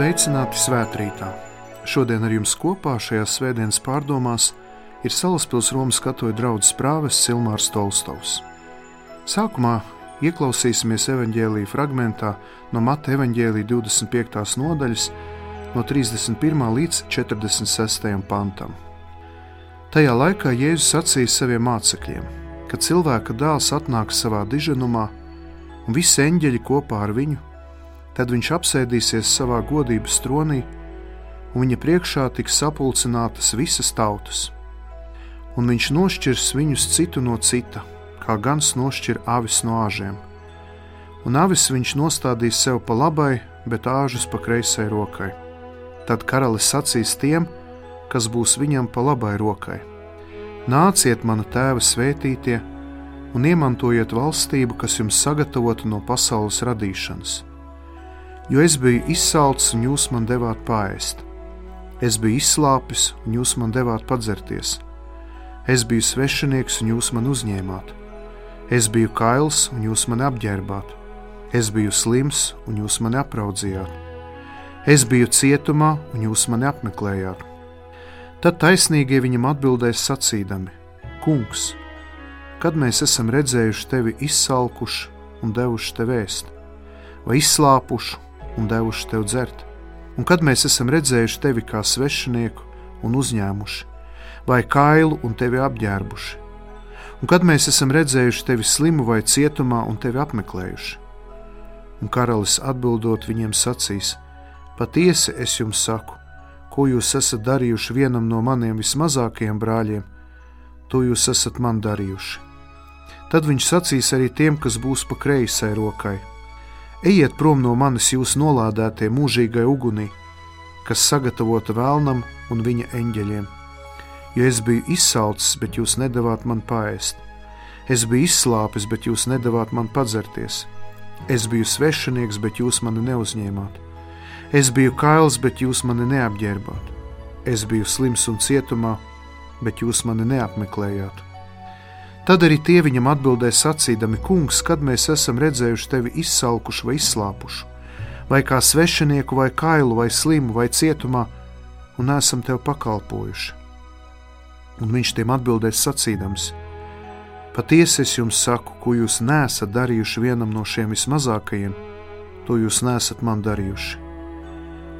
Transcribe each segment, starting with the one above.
Sveicināti svētkrītā! Šodien ar jums kopā šajās svētdienas pārdomās ir Salaspils Romas katoļu draugs prāves Silmārs Tolstovs. Sākumā ieklausīsimies evanģēlīja fragmentā no Mata evanģēlīja 25. nodaļas, no 31. līdz 46. pantam. Tajā laikā Jēzus sacīja saviem mācekļiem, ka cilvēka dēls atnāks savā diženumā, un visi eņģeļi kopā ar viņu Tad viņš apsēdīsies savā godības tronī, un viņa priekšā tiks sapulcinātas visas tautas. Un viņš nošķirs viņus citu no cita, kā gans nošķir avis no āžiem. Un avis viņš nostādīs sev pa labai, bet āžus pa kreisai rokai. Tad karalis sacīs tiem, kas būs viņam pa labai rokai: Nāciet, mana tēva svētītie, un iemantojiet valstību, kas jums sagatavota no pasaules radīšanas jo es biju izsalcis un jūs man devāt pāriest. Es biju izslāpis un jūs man devāt padzerties. Es biju svešinieks un jūs man uzņēmāt. Es biju kails un jūs mani apģērbāt. Es biju slims un jūs mani apraudzījāt. Es biju cietumā un jūs mani apmeklējāt. Tad taisnīgie viņam atbildēs sacīdami: Kungs, kad mēs esam redzējuši tevi izsalkuši un devuši tev ēst, vai izslāpuši un devuši tev dzert. Un kad mēs esam redzējuši tevi kā svešinieku un uzņēmuši, vai kailu un tevi apģērbuši, un kad mēs esam redzējuši tevi slimu vai cietumā un tevi apmeklējuši. Un karalis atbildot viņiem sacīs: Patiesi es jums saku, ko jūs esat darījuši vienam no maniem vismazākajiem brāļiem, to jūs esat man darījuši. Tad viņš sacīs arī tiem, kas būs pa kreisai rokai: Ejiet prom no manis jūs nolādētie mūžīgai ugunī, kas sagatavota vēlnam un viņa eņģeļiem. Jo es biju izsalcis, bet jūs nedavāt man pāriest. Es biju izslāpis, bet jūs nedavāt man padzerties. Es biju svešinieks, bet jūs mani neuzņēmāt. Es biju kails, bet jūs mani neapģērbāt. Es biju slims un cietumā, bet jūs mani neapmeklējāt. Tad arī tie viņam atbildēja sacīdami: Kungs, kad mēs esam redzējuši tevi izsalkušu vai izslāpušu, vai kā svešinieku, vai kailu, vai slimu, vai cietumā, un esam tev pakalpojuši. Un viņš tiem atbildēs sacīdams: Patiesi es jums saku, ko jūs nesat darījuši vienam no šiem vismazākajiem, to jūs nesat man darījuši.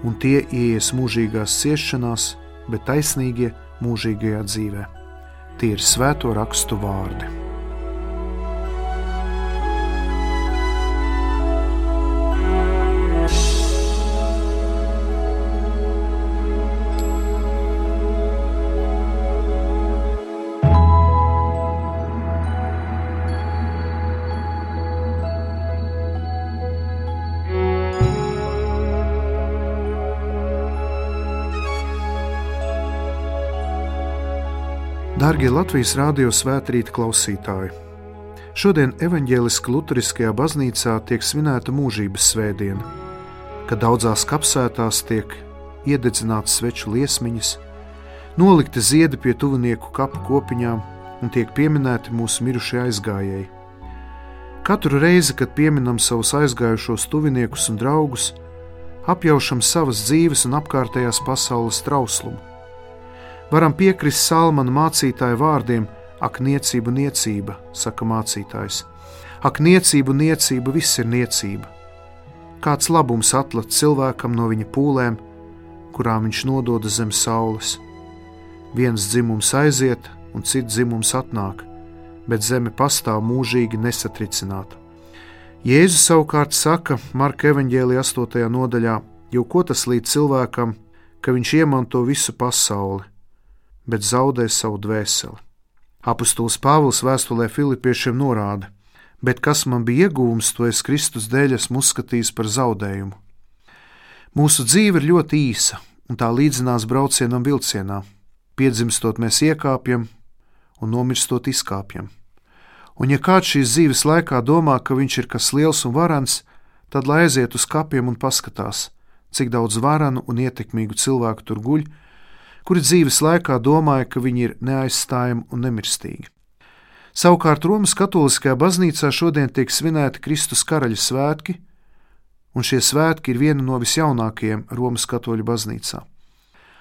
Un tie ies mūžīgās ciešanās, bet taisnīgie mūžīgajā dzīvēm. Tie ir svēto rakstu vārdi. Dārgie Latvijas Rādio svētkrīta klausītāji! Šodien evanģēliskā Lutheriskajā baznīcā tiek svinēta mūžības svētdiena, kad daudzās kapsētās tiek iededzināts sveču liesmiņas, nolikti ziedi pie tuvinieku kapu kopiņām un tiek pieminēti mūsu mirušie aizgājēji. Katru reizi, kad pieminam savus aizgājušos tuviniekus un draugus, apjaušam savas dzīves un apkārtējās pasaules trauslumu Varam piekrist Salmana mācītāja vārdiem: Ak, niecība, niecība, saka mācītājs. Ak, niecība, niecība, viss ir niecība. Kāds labums atlat cilvēkam no viņa pūlēm, kurām viņš nododa zem saules? Viens dzimums aiziet, un cits dzimums atnāk, bet zeme pastāv mūžīgi nesatricināta. Jēzus savukārt saka Marka evanģēlija 8. nodaļā, jo ko tas līdz cilvēkam, ka viņš iemanto visu pasauli, bet zaudē savu dvēseli. Apostols Pāvils vēstulē Filipiešiem norāda: Bet kas man bija iegūms, to es Kristus dēļ esmu uzskatījis par zaudējumu. Mūsu dzīve ir ļoti īsa, un tā līdzinās braucienam vilcienā. Piedzimstot, mēs iekāpjam, un nomirstot, izkāpjam. Un, ja kāds šīs dzīves laikā domā, ka viņš ir kas liels un varants, tad lai aiziet uz kapiem un paskatās, cik daudz varanu un ietekmīgu cilvēku tur guļ, kuri dzīves laikā domāja, ka viņi ir neaizstājami un nemirstīgi. Savukārt Romas Katoliskajā baznīcā šodien tiek svinēti Kristus karaļa svētki, un šie svētki ir viena no visjaunākajiem Romas katoļu baznīcā.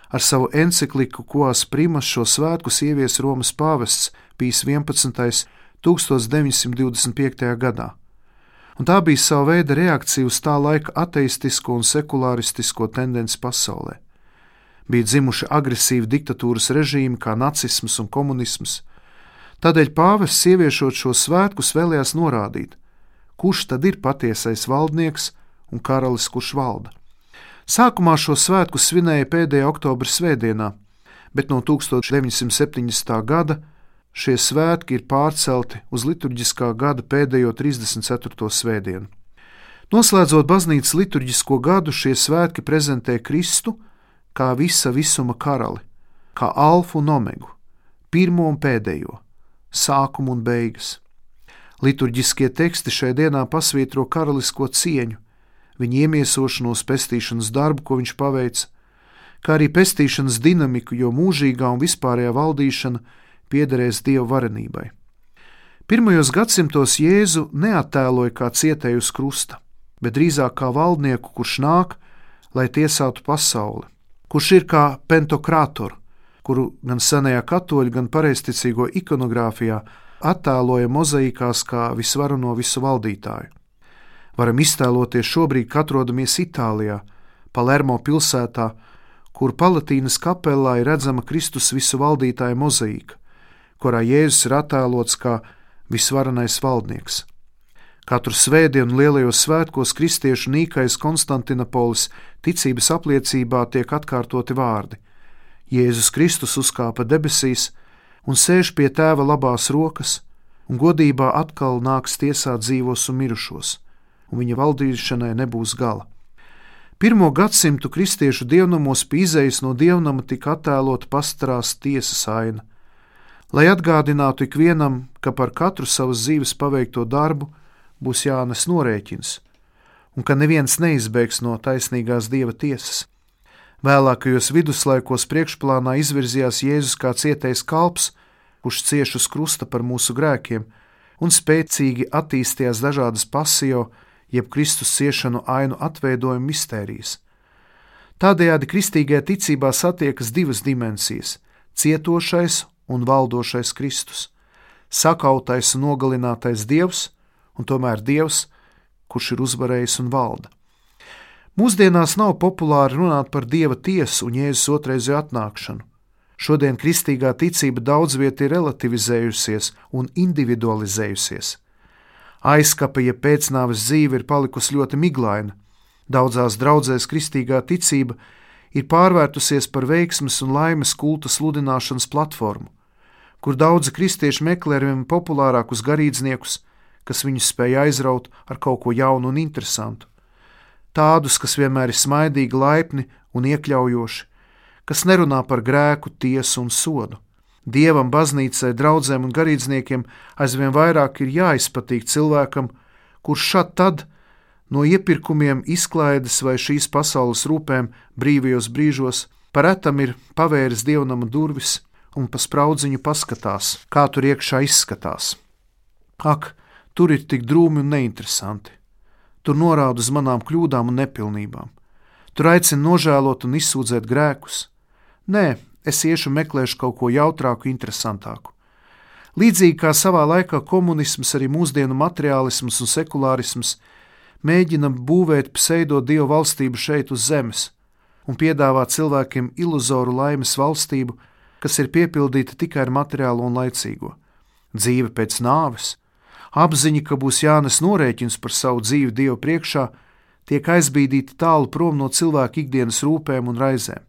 Ar savu encikliku Koas Primas šo svētkus ievies Romas pāvests Pīs 11. 1925. gadā. Un tā bija sava veida reakcija uz tā laika ateistisko un sekulāristisko tendenci pasaulē. Bija dzimuši agresīvi diktatūras režīmi kā nacisms un komunisms. Tādēļ pāvests ieviešot šo svētkus vēlējās norādīt, kurš tad ir patiesais valdnieks un karalis, kurš valda. Sākumā šo svētku svinēja pēdējā oktobra svētdienā, bet no 1970. gada šie svētki ir pārcelti uz liturģiskā gada pēdējo 34. svētdienu. Noslēdzot baznīcas liturģisko gadu, šie svētki prezentē Kristu kā visa visuma karali, kā alfa un omegu, pirmo un pēdējo, sākumu un beigas. Liturģiskie teksti šai dienā pasvītro karalisko cieņu, viņa iemiesošanos, pestīšanas darbu, ko viņš paveica, kā arī pestīšanas dinamiku, jo mūžīgā un vispārējā valdīšana piederēs Dieva varenībai. Pirmajos gadsimtos Jēzu neattēloja kā cietēju uz krusta, bet drīzāk kā valdnieku, kurš nāk, lai tiesātu pasauli, kurš ir kā pentokrātor, kuru gan senajā katoļu, gan pareizticīgo ikonogrāfijā attēloja mozaīkās kā visvarano visu valdītāju. Varam iztēloties šobrīd, kad atrodamies Itālijā, Palermo pilsētā, kur Palatīnas kapelā ir redzama Kristus visu valdītāja mozaīka, kurā Jēzus ir attēlots kā visvarenais valdnieks. Katru svētdienu lielajos svētkos kristiešu nīkais Konstantinopolis ticības apliecībā tiek atkārtoti vārdi: Jēzus Kristus uzkāpa debesīs un sēž pie tēva labās rokas, un godībā atkal nāks tiesāt dzīvos un mirušos un viņa valdīšanai nebūs gala. Pirmo gadsimtu kristiešu dievnamos pie izējas no dievnama tika attēlota pastarās tiesas aina, lai atgādinātu ikvienam, ka par katru savas dzīves paveikto darbu būs jānes norēķins, un ka neviens neizbēgs no taisnīgās dieva tiesas. Vēlākajos viduslaikos priekšplānā izvirzījās Jēzus kā cietais kalps, kurš cieš uz krusta par mūsu grēkiem, un spēcīgi attīstījās dažādas pasio, jeb Kristus ciešanu ainu atveidojuma mistērijas. Tādējādi kristīgajā ticībā satiekas divas dimensijas - cietošais un valdošais Kristus, sakautais un nogalinātais Dievs, un tomēr Dievs, kurš ir uzvarējis un valda. Mūsdienās nav populāri runāt par Dieva tiesu un Jēzus otrreizēju atnākšanu. Šodien kristīgā ticība daudz vietā ir relativizējusies un individualizējusies. Aizskapa, ja pēcnāves dzīve ir palikusi ļoti miglaina. Daudzās draudzēs kristīgā ticība ir pārvērtusies par veiksmes un laimes kulta sludināšanas platformu, kur daudzi kristieši meklē arvien populārākus garīdzniekus, kas viņus spēj aizraut ar kaut ko jaunu un interesantu. Tādus, kas vienmēr ir smaidīgi, laipni un iekļaujoši, kas nerunā par grēku, tiesu un sodu. Dievam, baznīcai, draugiem un garīdzniekiem aizvien vairāk ir jāizpatīk cilvēkam, kurš šad tad no iepirkumiem, izklaides vai šīs pasaules rūpēm brīvajos brīžos paretam ir pavēris dievnama durvis un pa spraudziņu paskatās, kā tur iekšā izskatās. Ak, tur ir tik drūmi un neinteresanti. Tur norāda uz manām kļūdām un nepilnībām. Tur aicina nožēlot un izsūdzēt grēkus. Nē, es iešu meklēšu kaut ko jautrāku, interesantāku. Līdzīgi kā savā laikā komunisms, arī mūsdienu materiālisms un sekulārisms mēģina būvēt pseido dievu valstību šeit uz zemes un piedāvāt cilvēkiem iluzoru laimes valstību, kas ir piepildīta tikai ar materiālo un laicīgo. Dzīve pēc nāves, apziņa, ka būs jānes norēķins par savu dzīvi Dievu priekšā, tiek aizbīdīta tālu prom no cilvēka ikdienas rūpēm un raizēm.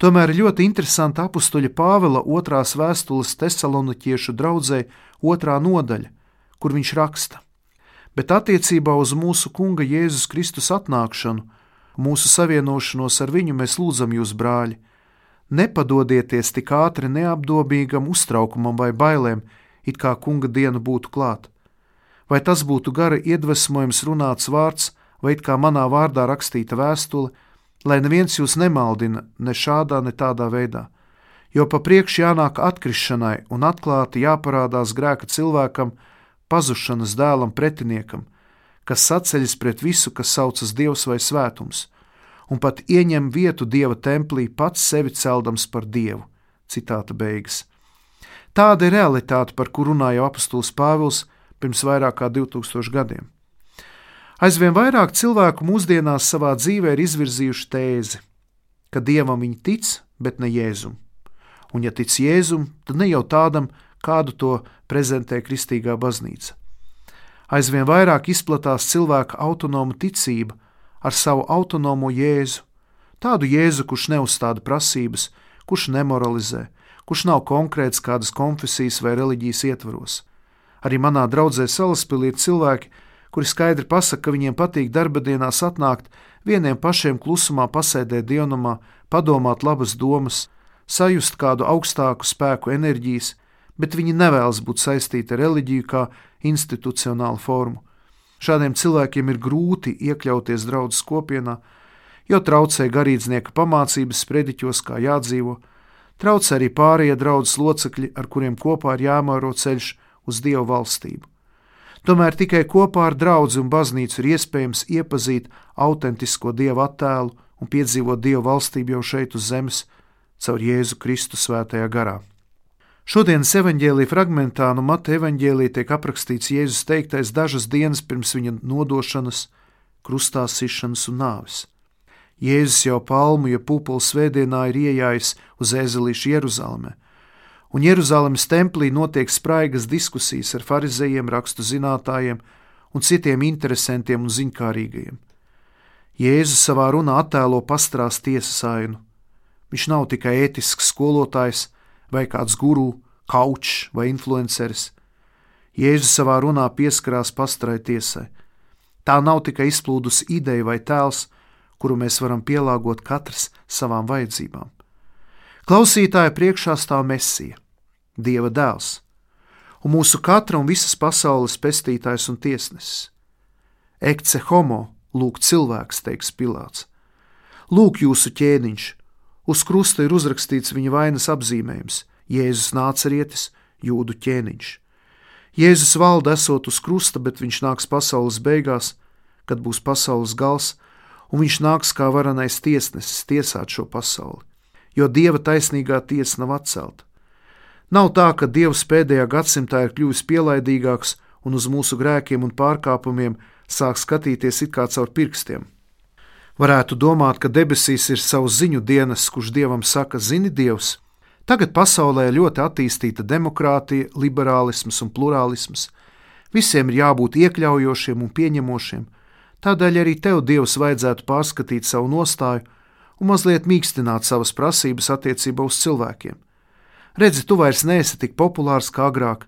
Tomēr ļoti interesanti apakstuļa Pāvila otrās vēstules Thessaloniķiešu draudzē otrā nodaļa, kur viņš raksta: Bet attiecībā uz mūsu Kunga Jēzus Kristus atnākšanu, mūsu savienošanos ar viņu mēs lūdzam jūs, brāļi, nepadodieties tik ātri neapdomīgam uztraukumam vai bailēm, it kā Kunga diena būtu klāta. Vai tas būtu gara iedvesmojums runāts vārds, vai it kā manā vārdā rakstīta vēstule, lai neviens jūs nemaldina ne šādā, ne tādā veidā. Jo pa priekšu jānāk atkrišanai un atklāti jāparādās grēka cilvēkam, pazušanas dēlam, pretiniekam, kas sacēļas pret visu, kas saucas Dievs vai Svētums, un pat ieņem vietu Dieva templī, pats sevi celdams par Dievu. Citāta beigas. Tāda ir realitāte, par kuru runāja apustulis Pāvils pirms vairāk kā 2000 gadiem. Aizvien vairāk cilvēku mūsdienās savā dzīvē ir izvirzījuši tēzi, ka dievam viņi tic, bet ne jēzum. Un, ja tic jēzum, tad ne jau tādam, kādu to prezentē kristīgā baznīca. Aizvien vairāk izplatās cilvēka autonoma ticība ar savu autonomo jēzu, tādu jēzu, kurš neuzstāda prasības, kurš nemoralizē, kurš nav konkrēts kādas konfesijas vai reliģijas ietvaros. Arī manā draudzē Salaspīlī ir cilvēki, kuri skaidri pasaka, ka viņiem patīk darba dienās atnākt, vieniem pašiem klusumā pasēdēt dievnamā, padomāt labas domas, sajust kādu augstāku spēku enerģijas, bet viņi nevēlas būt saistīti ar reliģiju kā institucionālu formu. Šādiem cilvēkiem ir grūti iekļauties draudzes kopienā, jo traucē garīdznieka pamācības sprediķos, kā jādzīvo, traucē arī pārējie draudzes locekļi, ar kuriem kopā ir jāmēro ceļš uz Dievu valstību. Tomēr tikai kopā ar draugu un baznīcu ir iespējams iepazīt autentisko Dieva attēlu un piedzīvot Dieva valstību jau šeit uz zemes, caur Jēzu Kristu svētajā garā. Šodienas evanģēlīja fragmentā no Mata evanģēlīja tiek aprakstīts Jēzus teiktais dažas dienas pirms viņa nodošanas, krustā sišanas un nāves. Jēzus jau palmu, ja pupulu svētdienā ir iejājis uz ezelīšu Jeruzalemē, un Jeruzalemes templī notiek spraigas diskusijas ar farizējiem, rakstu zinātājiem un citiem interesantiem un ziņkārīgajiem. Jēzus savā runā attēlo pastrās tiesas ainu. Viņš nav tikai ētisks skolotājs, vai kāds guru, kaučs vai influenceris. Jēzus savā runā pieskarās pastarai tiesai. Tā nav tikai izplūdusi ideja vai tēls, kuru mēs varam pielāgot katrs savām vajadzībām. Klausītāja priekšā stāv Mesija, Dieva dēls, un mūsu katra un visas pasaules pestītājs un tiesnesis. Ekce homo, lūk, cilvēks, teiks Pilārs. Lūk, jūsu ķēniņš, Uz krusta ir uzrakstīts viņa vainas apzīmējums - Jēzus nācerietis, jūdu ķēniņš. Jēzus valda esot uz krusta, bet viņš nāks pasaules beigās, kad būs pasaules gals, un viņš nāks kā varenais tiesnesis tiesāt šo pasauli, jo Dieva taisnīgā tiesa nav atcelta. Nav tā, ka Dievs pēdējā gadsimtā ir kļuvis pielaidīgāks un uz mūsu grēkiem un pārkāpumiem sāk skatīties it kā caur pirkstiem. Varētu domāt, ka debesīs ir savs ziņu dienas, kurš dievam saka, zini, dievs. Tagad pasaulē ir ļoti attīstīta demokrātija, liberālisms un plurālisms. Visiem ir jābūt iekļaujošiem un pieņemošiem, tādēļ arī tev, Dievs, vajadzētu pārskatīt savu nostāju un mazliet mīkstināt savas prasības attiecībā uz cilvēkiem. Redzi, tu vairs neesi tik populārs kā agrāk.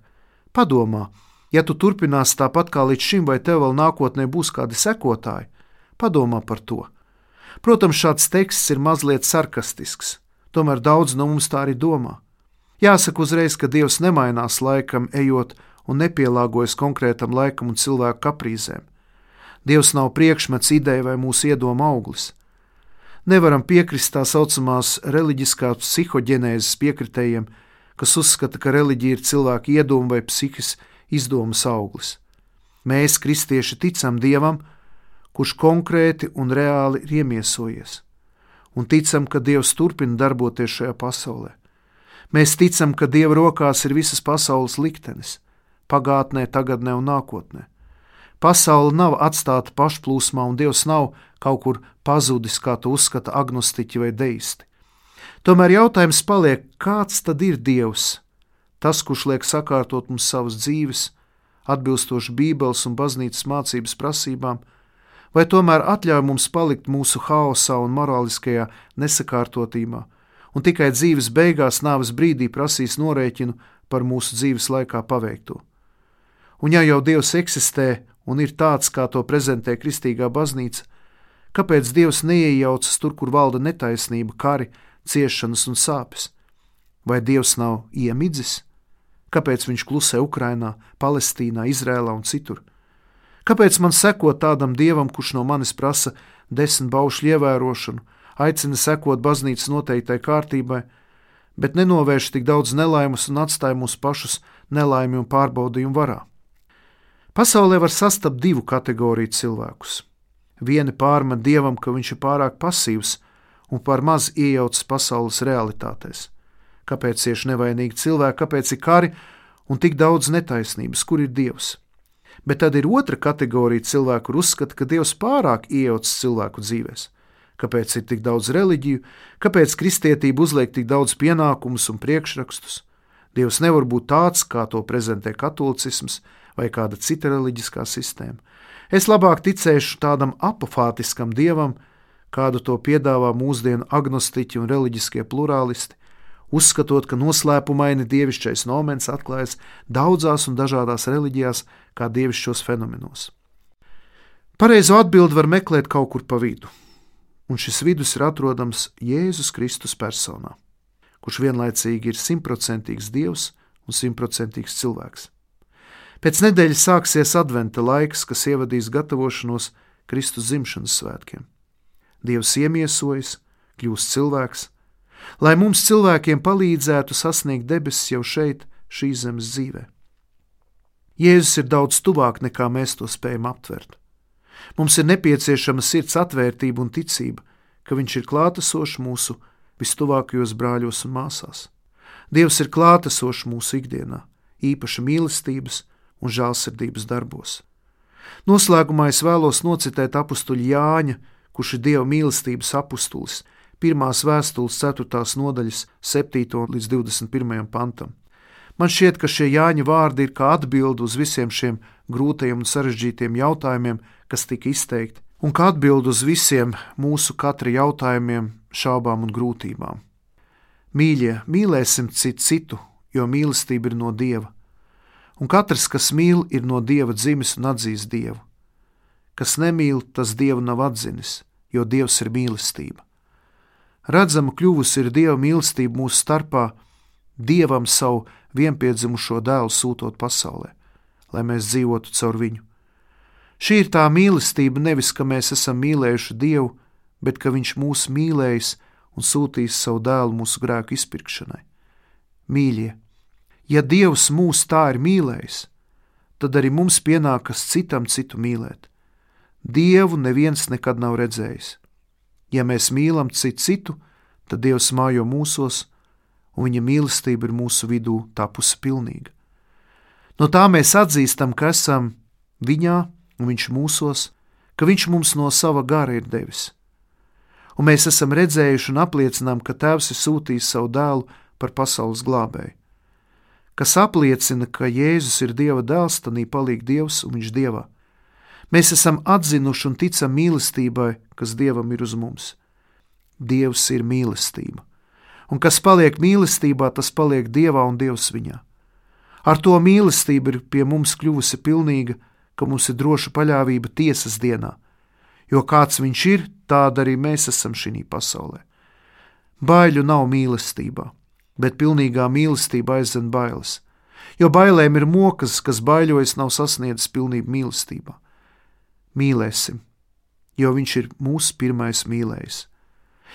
Padomā, ja tu turpināsi tāpat kā līdz šim, vai tev vēl nākotnē būs kādi sekotāji, padomā par to. Protams, šāds teksts ir mazliet sarkastisks, tomēr daudz no mums tā arī domā. Jāsaka uzreiz, ka Dievs nemainās laikam, ejot un nepielāgojas konkrētam laikam un cilvēku kaprīzēm. Dievs nav priekšmets, ideja vai mūsu iedoma auglis. Nevaram piekrist tā saucamās reliģiskās psihoģenēzes piekritējiem, kas uzskata, ka reliģija ir cilvēka iedoma vai psihisks izdomas auglis. Mēs, kristieši, ticam Dievam, kurš konkrēti un reāli ir iemiesojies, un ticam, ka Dievs turpina darboties šajā pasaulē. Mēs ticam, ka Dieva rokās ir visas pasaules liktenis - pagātnē, tagadnē un nākotnē. Pasaule nav atstāta pašplūsmā, un Dievs nav kaut kur pazudis, kā to uzskata agnostiķi vai deisti. Tomēr jautājums paliek, kāds tad ir Dievs? Tas, kurš liek sakārtot mums savas dzīves, atbilstoši Bībeles un baznīcas mācības prasībām, vai tomēr atļauj mums palikt mūsu haosā un morāliskajā nesakārtotībā, un tikai dzīves beigās, nāves brīdī prasīs norēķinu par mūsu dzīves laikā paveikto. Un ja jau Dievs eksistē un ir tāds, kā to prezentē Kristīgā baznīca, kāpēc Dievs neiejaucas tur, kur valda netaisnība, kari, ciešanas un sāpes? Vai Dievs nav iemidzis? Kāpēc viņš klusē Ukrainā, Palestīnā, Izrēlā un citur? Kāpēc man sekot tādam dievam, kurš no manis prasa desmit baušļu ievērošanu, aicina sekot baznīcas noteiktai kārtībai, bet nenovērš tik daudz nelaimes un atstāja mūs pašus nelaimi un pārbaudījumu varā? Pasaulē var sastapt divu kategoriju cilvēkus. Vieni pārmet dievam, ka viņš ir pārāk pasīvs un par maz iejaucas pasaules realitātēs. Kāpēc cieši nevainīgi cilvēki, kāpēc ir kari un tik daudz netaisnības, kur ir dievs? Bet tad ir otra kategorija cilvēku, kur uzskata, ka dievs pārāk iejaucas cilvēku dzīvēm. Kāpēc ir tik daudz reliģiju, kāpēc kristietība uzliek tik daudz pienākumus un priekšrakstus? Dievs nevar būt tāds, kā to prezentē katolicisms vai kāda cita reliģiskā sistēma. Es labāk ticēšu tādam apofātiskam dievam, kādu to piedāvā mūsdienu agnostiķi un reliģiskie plurālisti, uzskatot, ka noslēpumaini dievišķais nomens atklājas daudzās un dažādās reliģijās kā dievišķos fenomenos. Pareizo atbildi var meklēt kaut kur pa vidu, un šis vidus ir atrodams Jēzus Kristus personā, kurš vienlaicīgi ir simtprocentīgs dievs un simtprocentīgs cilvēks. Pēc nedēļas sāksies adventa laiks, kas ievadīs gatavošanos Kristus dzimšanas svētkiem. Dievs iemiesojas, kļūst cilvēks, lai mums cilvēkiem palīdzētu sasniegt debesis jau šeit, šīs zemes dzīvē. Jēzus ir daudz tuvāk nekā mēs to spējam aptvert. Mums ir nepieciešama sirds atvērtība un ticība, ka Viņš ir klātesošs mūsu vistuvākajos brāļos un māsās. Dievs ir klātesošs mūsu ikdienā, īpaši mīlestības, un žēlsirdības darbos. Noslēgumā es vēlos nocitēt apakstuļu Jāņa, kurš ir Dieva mīlestības apustulis, pirmās vēstules 4. nodaļas 7. līdz 21. pantam. Man šķiet, ka šie Jāņa vārdi ir kā atbilde uz visiem šiem grūtajiem un sarežģītiem jautājumiem, kas tika izteikti, un kā atbilde uz visiem mūsu katra jautājumiem, šaubām un grūtībām. Mīļie, mīlēsim citu citu, jo mīlestība ir no Dieva un katrs, kas mīl, ir no dieva dzimis un atzīst dievu. Kas nemīl, tas dievu nav atzinis, jo dievs ir mīlestība. Redzama kļuvusi ir dieva mīlestība mūsu starpā, dievam savu vienpiedzimušo dēlu sūtot pasaulē, lai mēs dzīvotu caur viņu. Šī ir tā mīlestība nevis, ka mēs esam mīlējuši Dievu, bet ka Viņš mūs mīlējis un sūtījis savu dēlu mūsu grēku izpirkšanai. Mīļie, Ja Dievs mūs tā ir mīlējis, tad arī mums pienākas citam citu mīlēt. Dievu neviens nekad nav redzējis. Ja mēs mīlam citu citu, tad Dievs mājo mūsos, un viņa mīlestība ir mūsu vidū tapusi pilnīga. No tā mēs atzīstam, ka esam viņā un viņš mūsos, ka viņš mums no sava gara ir devis. Un mēs esam redzējuši un apliecinām, ka Tēvs ir sūtījis savu dēlu par pasaules glābēju kas apliecina, ka Jēzus ir Dieva dēls, tad palīk Dievs un Viņš Dievā. Mēs esam atzinuši un ticam mīlestībai, kas Dievam ir uz mums. Dievs ir mīlestība, un kas paliek mīlestībā, tas paliek Dievā un Dievs viņā. Ar to mīlestība ir pie mums kļuvusi pilnīga, ka mums ir droša paļāvība tiesas dienā, jo kāds viņš ir, tāda arī mēs esam šī pasaulē. Baiļu nav mīlestībā, bet pilnīgā mīlestība aizdzen bailes. Jo bailēm ir mokas, kas baiļojas, nav sasniedzis pilnību mīlestībā. Mīlēsim, jo viņš ir mūsu pirmais mīlējs.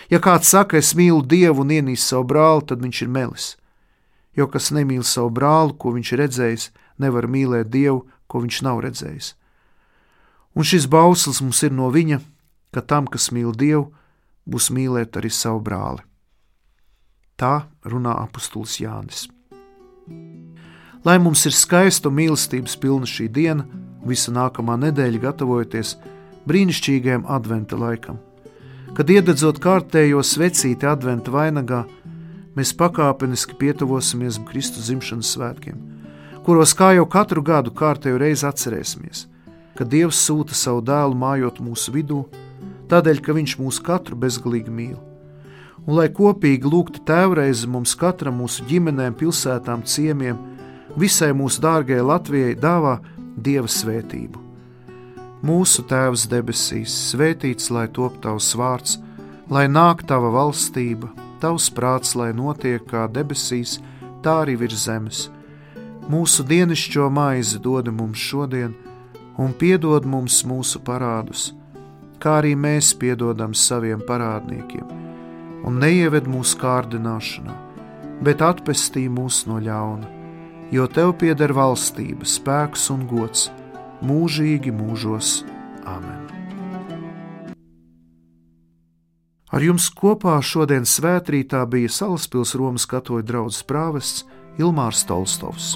Ja kāds saka, es mīlu Dievu un ienīstu savu brāli, tad viņš ir melis. Jo kas nemīl savu brāli, ko viņš ir redzējis, nevar mīlēt Dievu, ko viņš nav redzējis. Un šis bauslis mums ir no viņa, ka tam, kas mīl Dievu, būs mīlēt arī savu brāli. Tā runā apustulis Jānis. Lai mums ir skaista un mīlestības pilna šī diena, visa nākamā nedēļa gatavojoties brīnišķīgajam adventa laikam. Kad iededzot kārtējo svecīti adventa vainagā, mēs pakāpeniski pietuvosimies Kristus dzimšanas svētkiem, kuros kā jau katru gadu kārtējo reizi atcerēsimies, ka Dievs sūta savu dēlu mājot mūsu vidū, tādēļ, ka Viņš mūs katru bezgalīgi mīl un lai kopīgi lūgtu tēvreizi mums katram mūsu ģimenēm, pilsētām, ciemiem, visai mūsu dārgajai Latvijai dāvā Dieva svētību. Mūsu Tēvs debesīs, svētīts lai top tavs vārds, lai nāk tava valstība, tavs prāts, lai notiek kā debesīs, tā arī virs zemes. Mūsu dienascho maizi dod mums šodien, un piedod mums mūsu parādus, kā arī mēs piedodam saviem parādniekiem un neieved mūsu kārdināšanā, bet atpestī mūs no ļauna, jo tev pieder valstība, spēks un gods mūžīgi mūžos. Āmen! Ar jums kopā šodien svētkrītā bija Salaspils Romas katoļu draugs prāvests Ilmārs Tolstovs.